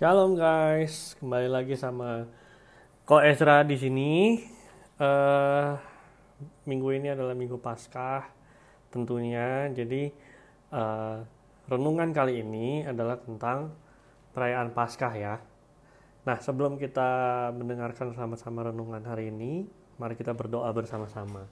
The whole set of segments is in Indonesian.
Shalom guys, kembali lagi sama Ko Ezra di sini. Eh, minggu ini adalah minggu Paskah tentunya. Jadi eh, renungan kali ini adalah tentang perayaan Paskah ya. Nah sebelum kita mendengarkan sama-sama renungan hari ini, mari kita berdoa bersama-sama.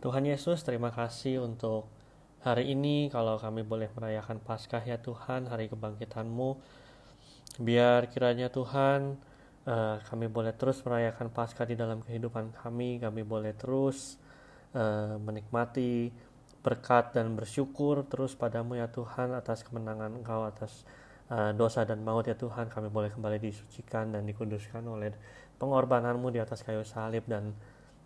Tuhan Yesus, terima kasih untuk hari ini kalau kami boleh merayakan Paskah ya Tuhan, hari kebangkitan-Mu. Biar kiranya Tuhan uh, kami boleh terus merayakan Paskah di dalam kehidupan kami, kami boleh terus uh, menikmati berkat dan bersyukur terus padamu ya Tuhan atas kemenangan Engkau atas uh, dosa dan maut ya Tuhan. Kami boleh kembali disucikan dan dikuduskan oleh pengorbananmu di atas kayu salib dan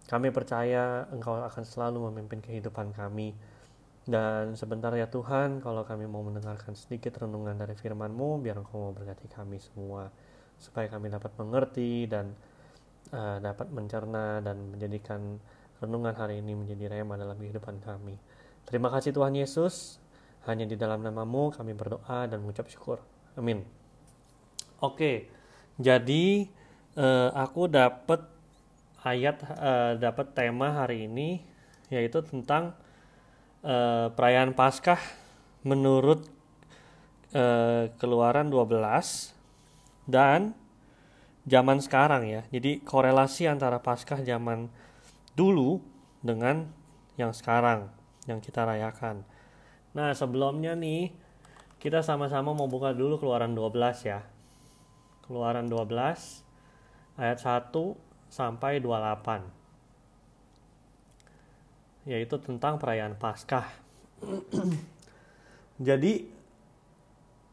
kami percaya Engkau akan selalu memimpin kehidupan kami dan sebentar ya Tuhan, kalau kami mau mendengarkan sedikit renungan dari firman-Mu, biar Engkau mau berkati kami semua, supaya kami dapat mengerti dan uh, dapat mencerna dan menjadikan renungan hari ini menjadi rema dalam kehidupan kami. Terima kasih Tuhan Yesus, hanya di dalam namamu kami berdoa dan mengucap syukur. Amin. Oke, jadi uh, aku dapat ayat, uh, dapat tema hari ini, yaitu tentang uh, perayaan Paskah menurut uh, Keluaran 12 dan zaman sekarang ya. Jadi korelasi antara Paskah zaman dulu dengan yang sekarang yang kita rayakan. Nah, sebelumnya nih kita sama-sama mau buka dulu Keluaran 12 ya. Keluaran 12 ayat 1 sampai 28 yaitu tentang perayaan Paskah. Jadi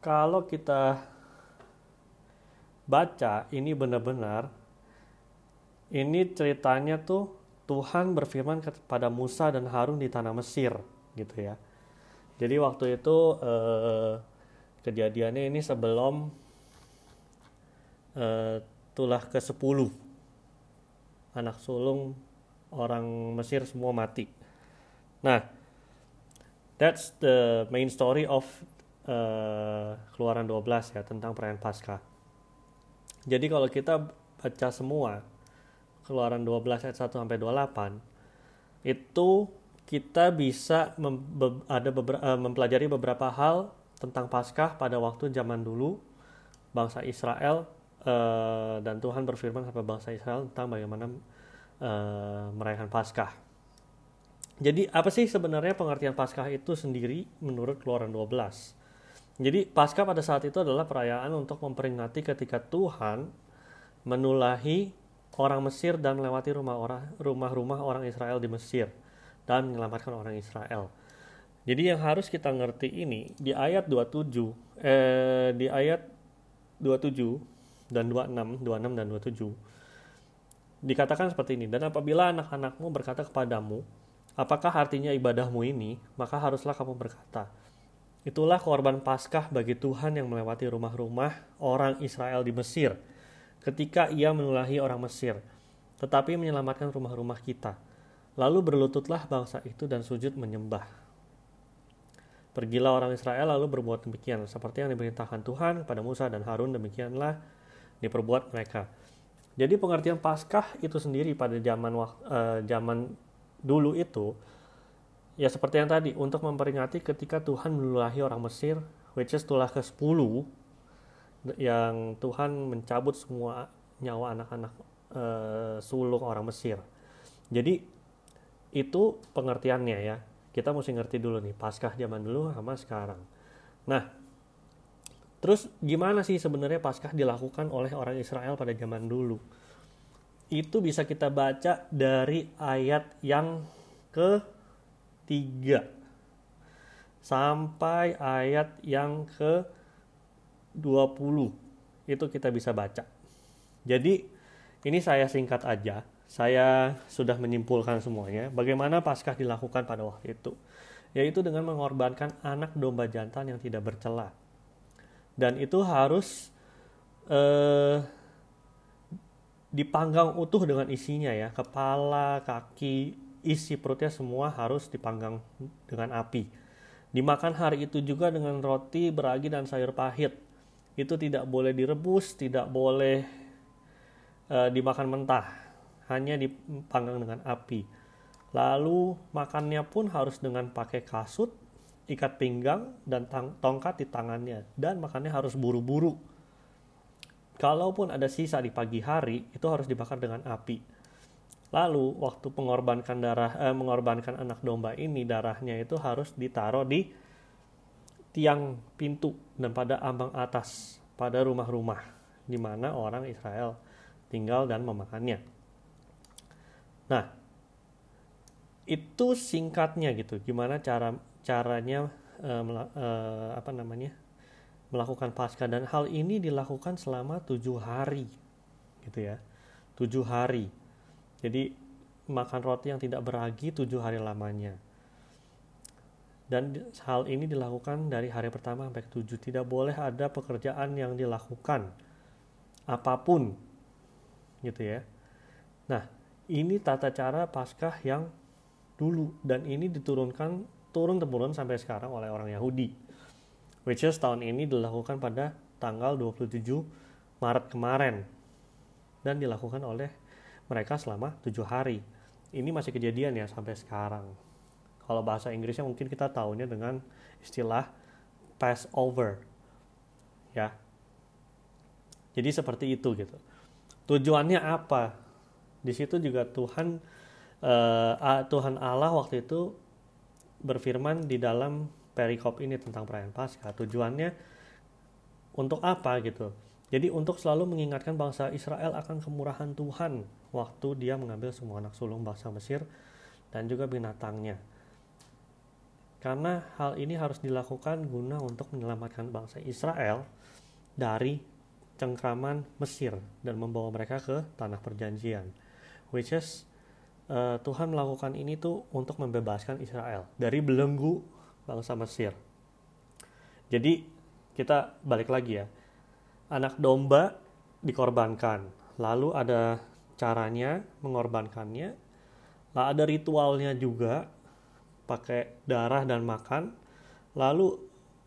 kalau kita baca ini benar-benar ini ceritanya tuh Tuhan berfirman kepada Musa dan Harun di tanah Mesir gitu ya. Jadi waktu itu eh, kejadiannya ini sebelum eh, tulah ke-10 anak sulung orang Mesir semua mati. Nah, that's the main story of uh, Keluaran 12 ya tentang perayaan Paskah. Jadi kalau kita baca semua Keluaran 12 ayat 1 sampai 28 itu kita bisa mem be ada beberapa, uh, mempelajari beberapa hal tentang Paskah pada waktu zaman dulu bangsa Israel uh, dan Tuhan berfirman kepada bangsa Israel tentang bagaimana uh, merayakan Paskah. Jadi apa sih sebenarnya pengertian Paskah itu sendiri menurut Keluaran 12? Jadi Paskah pada saat itu adalah perayaan untuk memperingati ketika Tuhan menulahi orang Mesir dan melewati rumah-rumah orang Israel di Mesir dan menyelamatkan orang Israel. Jadi yang harus kita ngerti ini di ayat 27 eh di ayat 27 dan 26, 26 dan 27 dikatakan seperti ini dan apabila anak-anakmu berkata kepadamu Apakah artinya ibadahmu ini? Maka haruslah kamu berkata, Itulah korban Paskah bagi Tuhan yang melewati rumah-rumah orang Israel di Mesir ketika ia menulahi orang Mesir, tetapi menyelamatkan rumah-rumah kita. Lalu berlututlah bangsa itu dan sujud menyembah. Pergilah orang Israel lalu berbuat demikian, seperti yang diperintahkan Tuhan kepada Musa dan Harun, demikianlah diperbuat mereka. Jadi pengertian Paskah itu sendiri pada zaman uh, zaman dulu itu ya seperti yang tadi untuk memperingati ketika Tuhan melulahi orang Mesir which is tulah ke-10 yang Tuhan mencabut semua nyawa anak-anak uh, sulung orang Mesir. Jadi itu pengertiannya ya. Kita mesti ngerti dulu nih Paskah zaman dulu sama sekarang. Nah, terus gimana sih sebenarnya Paskah dilakukan oleh orang Israel pada zaman dulu? Itu bisa kita baca dari ayat yang ketiga sampai ayat yang ke 20 itu kita bisa baca. Jadi ini saya singkat aja. Saya sudah menyimpulkan semuanya bagaimana Paskah dilakukan pada waktu itu, yaitu dengan mengorbankan anak domba jantan yang tidak bercela. Dan itu harus eh, dipanggang utuh dengan isinya ya kepala kaki isi perutnya semua harus dipanggang dengan api dimakan hari itu juga dengan roti beragi dan sayur pahit itu tidak boleh direbus, tidak boleh uh, dimakan mentah, hanya dipanggang dengan api. Lalu makannya pun harus dengan pakai kasut, ikat pinggang, dan tongkat di tangannya. Dan makannya harus buru-buru. Kalaupun ada sisa di pagi hari, itu harus dibakar dengan api. Lalu waktu pengorbankan darah, eh, mengorbankan anak domba ini, darahnya itu harus ditaruh di tiang pintu dan pada ambang atas pada rumah-rumah di mana orang Israel tinggal dan memakannya. Nah, itu singkatnya gitu. Gimana cara caranya uh, uh, apa namanya melakukan pasca dan hal ini dilakukan selama tujuh hari, gitu ya, tujuh hari. Jadi makan roti yang tidak beragi tujuh hari lamanya dan hal ini dilakukan dari hari pertama sampai ke tujuh. Tidak boleh ada pekerjaan yang dilakukan apa pun gitu ya. Nah, ini tata cara Paskah yang dulu dan ini diturunkan turun temurun sampai sekarang oleh orang Yahudi. Which is tahun ini dilakukan pada tanggal 27 Maret kemarin dan dilakukan oleh mereka selama tujuh hari. Ini masih kejadian ya sampai sekarang. Kalau bahasa Inggrisnya mungkin kita tahunya dengan istilah Passover. Ya. Jadi seperti itu gitu. Tujuannya apa? Di situ juga Tuhan uh, Tuhan Allah waktu itu berfirman di dalam perikop ini tentang perayaan Paskah. Tujuannya untuk apa gitu? Jadi untuk selalu mengingatkan bangsa Israel akan kemurahan Tuhan waktu dia mengambil semua anak sulung bangsa Mesir dan juga binatangnya. Karena hal ini harus dilakukan guna untuk menyelamatkan bangsa Israel dari cengkraman Mesir dan membawa mereka ke tanah perjanjian. Which is uh, Tuhan melakukan ini tuh untuk membebaskan Israel dari belenggu bangsa Mesir. Jadi kita balik lagi ya. Anak domba dikorbankan. Lalu ada caranya mengorbankannya. Lalu ada ritualnya juga pakai darah dan makan lalu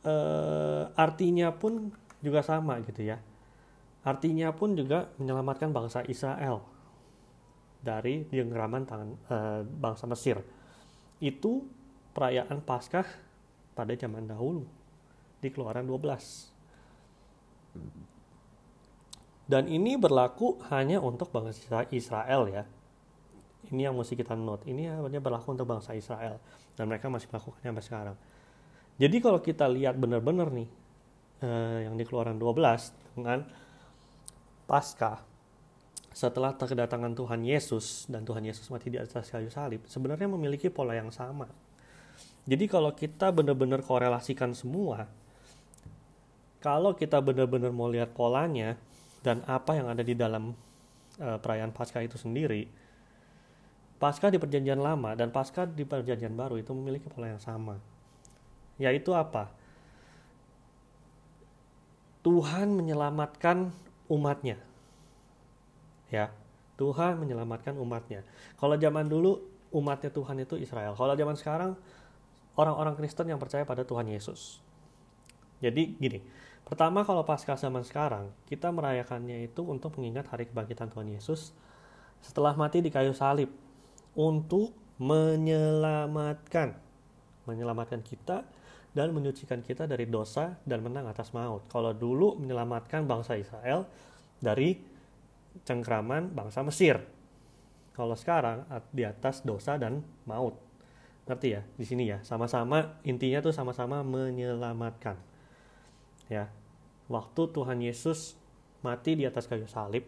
eh, artinya pun juga sama gitu ya artinya pun juga menyelamatkan bangsa Israel dari genggaman tangan eh, bangsa Mesir itu perayaan Paskah pada zaman dahulu di Keluaran 12 dan ini berlaku hanya untuk bangsa Israel ya. Ini yang mesti kita note. Ini hanya berlaku untuk bangsa Israel. Dan mereka masih melakukannya sampai sekarang. Jadi kalau kita lihat benar-benar nih eh, yang di keluaran 12 dengan pasca setelah kedatangan Tuhan Yesus dan Tuhan Yesus mati di atas kayu salib sebenarnya memiliki pola yang sama jadi kalau kita benar-benar korelasikan semua kalau kita benar-benar mau lihat polanya dan apa yang ada di dalam uh, perayaan Paskah itu sendiri, Pasca di perjanjian lama dan pasca di perjanjian baru itu memiliki pola yang sama. Yaitu apa? Tuhan menyelamatkan umatnya. Ya, Tuhan menyelamatkan umatnya. Kalau zaman dulu umatnya Tuhan itu Israel. Kalau zaman sekarang orang-orang Kristen yang percaya pada Tuhan Yesus. Jadi gini, pertama kalau pasca zaman sekarang kita merayakannya itu untuk mengingat hari kebangkitan Tuhan Yesus setelah mati di kayu salib untuk menyelamatkan menyelamatkan kita dan menyucikan kita dari dosa dan menang atas maut. Kalau dulu menyelamatkan bangsa Israel dari cengkraman bangsa Mesir. Kalau sekarang di atas dosa dan maut. Ngerti ya? Di sini ya, sama-sama intinya tuh sama-sama menyelamatkan. Ya. Waktu Tuhan Yesus mati di atas kayu salib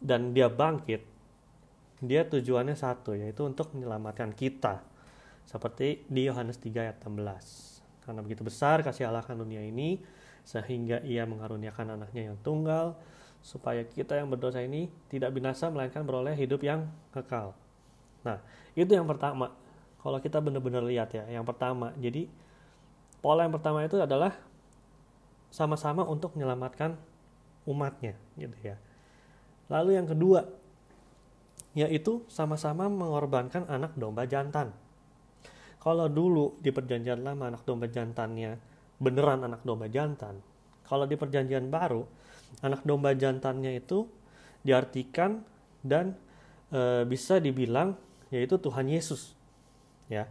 dan dia bangkit, dia tujuannya satu yaitu untuk menyelamatkan kita seperti di Yohanes 3 ayat 16 karena begitu besar kasih Allah akan dunia ini sehingga ia mengaruniakan anaknya yang tunggal supaya kita yang berdosa ini tidak binasa melainkan beroleh hidup yang kekal nah itu yang pertama. Kalau kita benar-benar lihat ya yang pertama. Jadi pola yang pertama itu adalah sama-sama untuk menyelamatkan umatnya gitu ya. Lalu yang kedua yaitu sama-sama mengorbankan anak domba jantan. Kalau dulu di perjanjian lama anak domba jantannya beneran anak domba jantan, Kalau di perjanjian baru, anak domba jantannya itu diartikan dan e, bisa dibilang yaitu Tuhan Yesus. Ya.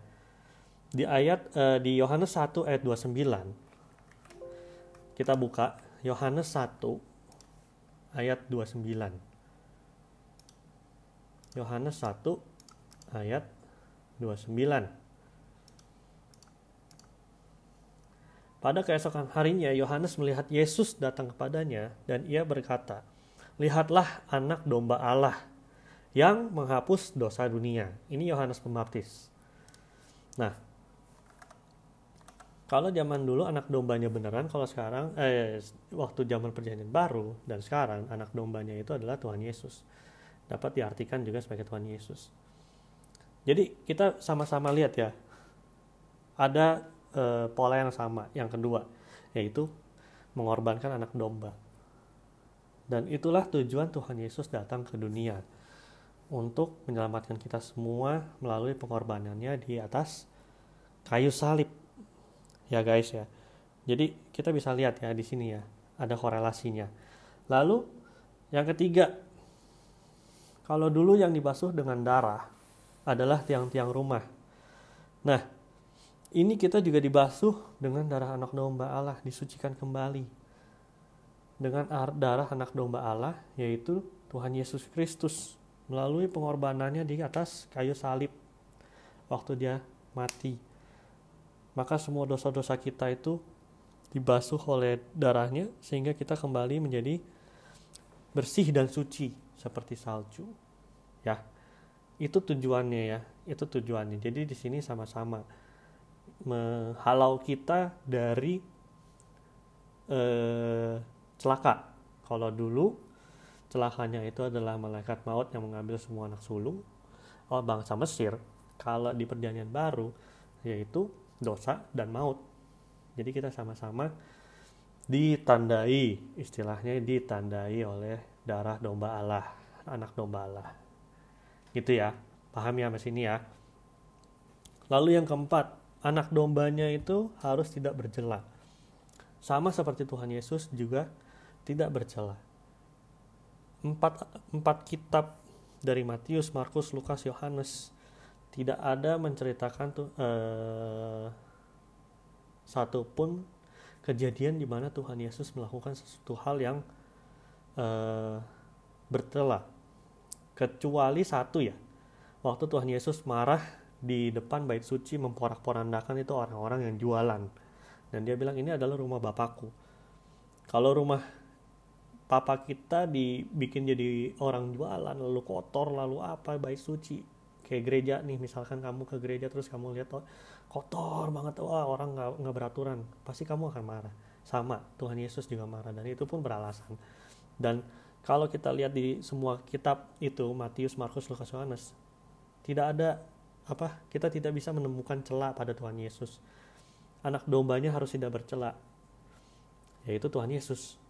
Di ayat e, di Yohanes 1 ayat 29 kita buka Yohanes 1 ayat 29. Yohanes 1 ayat 29. Pada keesokan harinya, Yohanes melihat Yesus datang kepadanya, dan ia berkata, "Lihatlah Anak Domba Allah yang menghapus dosa dunia." Ini Yohanes Pembaptis. Nah, kalau zaman dulu anak dombanya beneran, kalau sekarang, eh, waktu zaman perjanjian baru dan sekarang anak dombanya itu adalah Tuhan Yesus. Dapat diartikan juga sebagai Tuhan Yesus. Jadi kita sama-sama lihat ya, ada uh, pola yang sama. Yang kedua, yaitu mengorbankan anak domba. Dan itulah tujuan Tuhan Yesus datang ke dunia untuk menyelamatkan kita semua melalui pengorbanannya di atas kayu salib. Ya guys ya. Jadi kita bisa lihat ya di sini ya, ada korelasinya. Lalu yang ketiga, kalau dulu yang dibasuh dengan darah adalah tiang-tiang rumah. Nah, ini kita juga dibasuh dengan darah anak domba Allah, disucikan kembali. Dengan darah anak domba Allah, yaitu Tuhan Yesus Kristus, melalui pengorbanannya di atas kayu salib, waktu dia mati. Maka semua dosa-dosa kita itu dibasuh oleh darahnya, sehingga kita kembali menjadi bersih dan suci, seperti salju. Ya, itu tujuannya ya, itu tujuannya. Jadi di sini sama-sama menghalau kita dari eh, celaka. Kalau dulu celakanya itu adalah malaikat maut yang mengambil semua anak sulung oh bangsa Mesir. Kalau di perjanjian baru yaitu dosa dan maut. Jadi kita sama-sama ditandai, istilahnya ditandai oleh darah domba Allah, anak domba Allah. Gitu ya. Paham ya mas ini ya. Lalu yang keempat, anak dombanya itu harus tidak bercela. Sama seperti Tuhan Yesus juga tidak bercela. Empat, empat kitab dari Matius, Markus, Lukas, Yohanes tidak ada menceritakan tuh eh, satu pun kejadian di mana Tuhan Yesus melakukan sesuatu hal yang eh, kecuali satu ya waktu Tuhan Yesus marah di depan bait suci memporak-porandakan itu orang-orang yang jualan. Dan dia bilang ini adalah rumah bapakku. Kalau rumah papa kita dibikin jadi orang jualan lalu kotor lalu apa bait suci. Kayak gereja nih misalkan kamu ke gereja terus kamu lihat oh, kotor banget wah orang nggak nggak beraturan. Pasti kamu akan marah. Sama Tuhan Yesus juga marah dan itu pun beralasan. Dan kalau kita lihat di semua kitab itu Matius Markus Lukas Yohanes tidak ada apa kita tidak bisa menemukan celah pada Tuhan Yesus. Anak dombanya harus tidak bercela, yaitu Tuhan Yesus.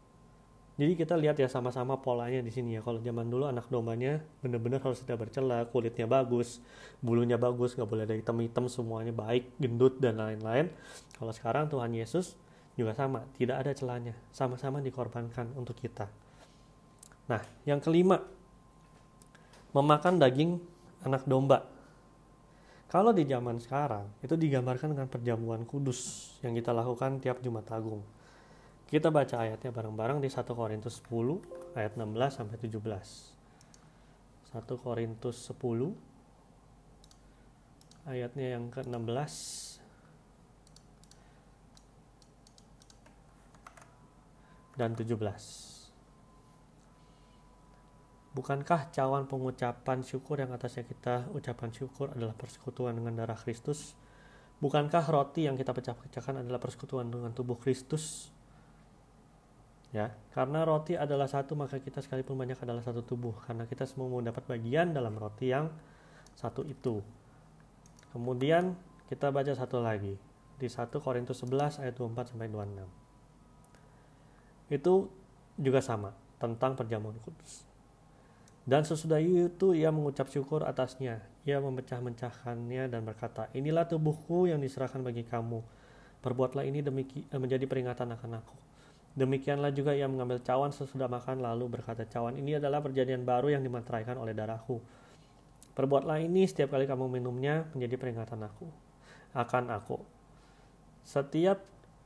Jadi kita lihat ya sama-sama polanya di sini ya. Kalau zaman dulu anak dombanya benar-benar harus tidak bercela, kulitnya bagus, bulunya bagus, nggak boleh ada hitam-hitam, semuanya baik, gendut dan lain-lain. Kalau sekarang Tuhan Yesus juga sama, tidak ada celahnya, sama-sama dikorbankan untuk kita. Nah, yang kelima, memakan daging anak domba. Kalau di zaman sekarang, itu digambarkan dengan perjamuan kudus yang kita lakukan tiap Jumat Agung. Kita baca ayatnya bareng-bareng di 1 Korintus 10 ayat 16 sampai 17. 1 Korintus 10 ayatnya yang ke-16 dan 17. Bukankah cawan pengucapan syukur yang atasnya kita ucapkan syukur adalah persekutuan dengan darah Kristus? Bukankah roti yang kita pecah-pecahkan adalah persekutuan dengan tubuh Kristus? Ya, karena roti adalah satu maka kita sekalipun banyak adalah satu tubuh karena kita semua mau dapat bagian dalam roti yang satu itu. Kemudian kita baca satu lagi di 1 Korintus 11 ayat 24 sampai 26. Itu juga sama tentang perjamuan kudus. Dan sesudah itu ia mengucap syukur atasnya. Ia memecah-mecahkannya dan berkata, Inilah tubuhku yang diserahkan bagi kamu. Perbuatlah ini demi menjadi peringatan akan aku. Demikianlah juga ia mengambil cawan sesudah makan lalu berkata, cawan ini adalah perjanjian baru yang dimateraikan oleh darahku. Perbuatlah ini setiap kali kamu minumnya menjadi peringatan aku akan aku. Setiap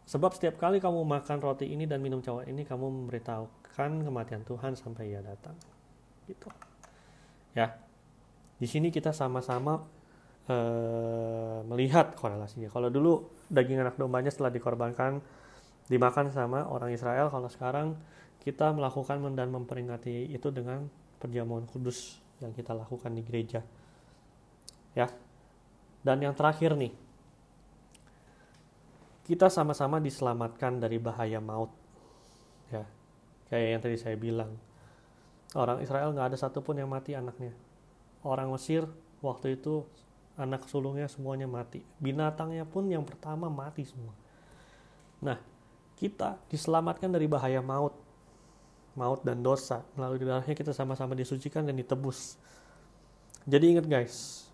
sebab setiap kali kamu makan roti ini dan minum cawan ini kamu memberitahukan kematian Tuhan sampai ia datang. Gitu. Ya. Di sini kita sama-sama uh, melihat korelasinya. Kalau dulu daging anak dombanya setelah dikorbankan dimakan sama orang Israel kalau sekarang kita melakukan dan memperingati itu dengan perjamuan kudus yang kita lakukan di gereja. Ya. Dan yang terakhir nih. Kita sama-sama diselamatkan dari bahaya maut. Ya. Kayak yang tadi saya bilang. Orang Israel nggak ada satupun yang mati anaknya. Orang Mesir waktu itu anak sulungnya semuanya mati. Binatangnya pun yang pertama mati semua. Nah kita diselamatkan dari bahaya maut, maut dan dosa. Melalui darahnya kita sama-sama disucikan dan ditebus. Jadi ingat guys,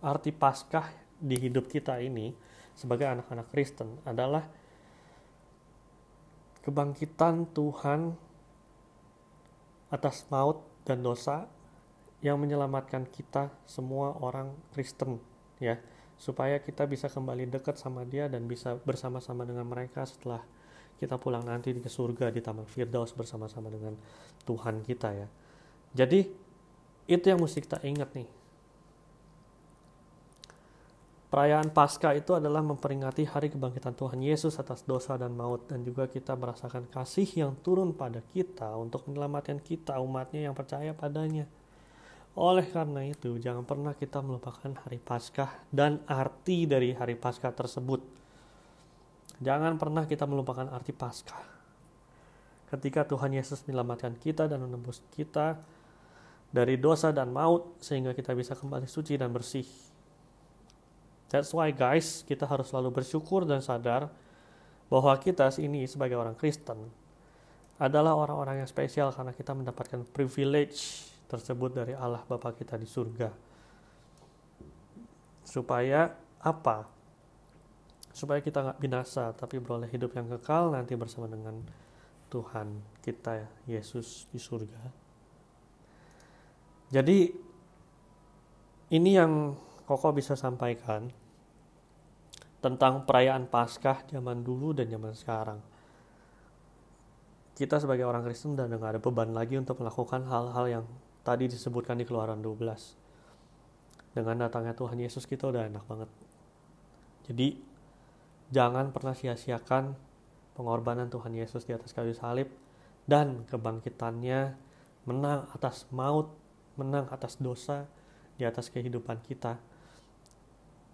arti Paskah di hidup kita ini sebagai anak-anak Kristen adalah kebangkitan Tuhan atas maut dan dosa yang menyelamatkan kita semua orang Kristen ya supaya kita bisa kembali dekat sama dia dan bisa bersama-sama dengan mereka setelah kita pulang nanti di surga di Taman Firdaus bersama-sama dengan Tuhan kita ya. Jadi itu yang mesti kita ingat nih. Perayaan Paskah itu adalah memperingati hari kebangkitan Tuhan Yesus atas dosa dan maut dan juga kita merasakan kasih yang turun pada kita untuk menyelamatkan kita umatnya yang percaya padanya. Oleh karena itu, jangan pernah kita melupakan hari Paskah dan arti dari hari Paskah tersebut. Jangan pernah kita melupakan arti Paskah. Ketika Tuhan Yesus menyelamatkan kita dan menembus kita dari dosa dan maut sehingga kita bisa kembali suci dan bersih. That's why guys, kita harus selalu bersyukur dan sadar bahwa kita ini sebagai orang Kristen adalah orang-orang yang spesial karena kita mendapatkan privilege tersebut dari Allah Bapa kita di surga. Supaya apa? Supaya kita nggak binasa, tapi beroleh hidup yang kekal nanti bersama dengan Tuhan kita Yesus di surga. Jadi ini yang Koko bisa sampaikan tentang perayaan Paskah zaman dulu dan zaman sekarang. Kita sebagai orang Kristen dan nggak ada beban lagi untuk melakukan hal-hal yang tadi disebutkan di keluaran 12 dengan datangnya Tuhan Yesus kita udah enak banget. Jadi jangan pernah sia-siakan pengorbanan Tuhan Yesus di atas kayu salib dan kebangkitannya menang atas maut menang atas dosa di atas kehidupan kita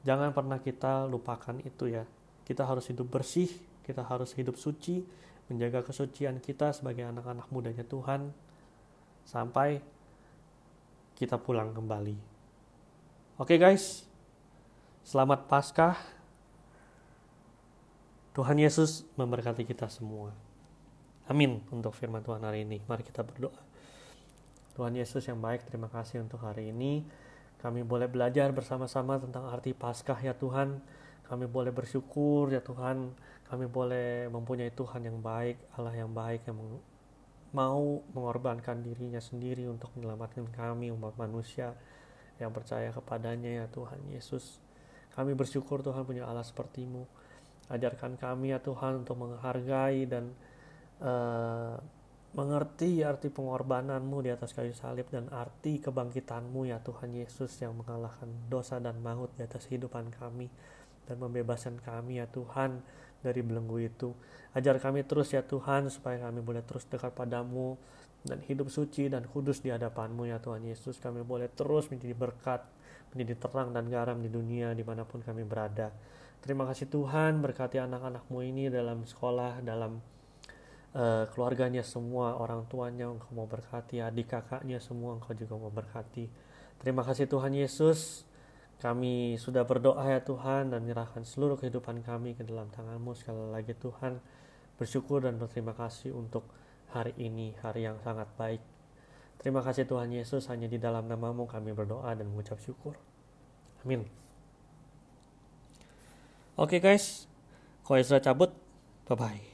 jangan pernah kita lupakan itu ya kita harus hidup bersih kita harus hidup suci menjaga kesucian kita sebagai anak-anak mudanya Tuhan sampai kita pulang kembali. Oke guys, selamat Paskah. Tuhan Yesus memberkati kita semua. Amin untuk firman Tuhan hari ini. Mari kita berdoa. Tuhan Yesus yang baik, terima kasih untuk hari ini. Kami boleh belajar bersama-sama tentang arti Paskah ya Tuhan. Kami boleh bersyukur ya Tuhan. Kami boleh mempunyai Tuhan yang baik, Allah yang baik yang mau mengorbankan dirinya sendiri untuk menyelamatkan kami umat manusia yang percaya kepadanya ya Tuhan Yesus. Kami bersyukur Tuhan punya Allah sepertimu. Ajarkan kami ya Tuhan untuk menghargai dan uh, mengerti arti pengorbananmu di atas kayu salib dan arti kebangkitanmu ya Tuhan Yesus yang mengalahkan dosa dan maut di atas kehidupan kami dan membebaskan kami ya Tuhan dari belenggu itu. Ajar kami terus ya Tuhan supaya kami boleh terus dekat padamu dan hidup suci dan kudus di hadapanmu ya Tuhan Yesus. Kami boleh terus menjadi berkat, menjadi terang dan garam di dunia di mana pun kami berada. Terima kasih Tuhan berkati anak-anakmu ini dalam sekolah, dalam uh, keluarganya semua, orang tuanya engkau mau berkati, adik kakaknya semua engkau juga mau berkati. Terima kasih Tuhan Yesus. Kami sudah berdoa ya Tuhan dan menyerahkan seluruh kehidupan kami ke dalam tanganmu sekali lagi Tuhan bersyukur dan berterima kasih untuk hari ini, hari yang sangat baik. Terima kasih Tuhan Yesus, hanya di dalam namamu kami berdoa dan mengucap syukur. Amin. Oke okay guys, Ko Ezra cabut. Bye-bye.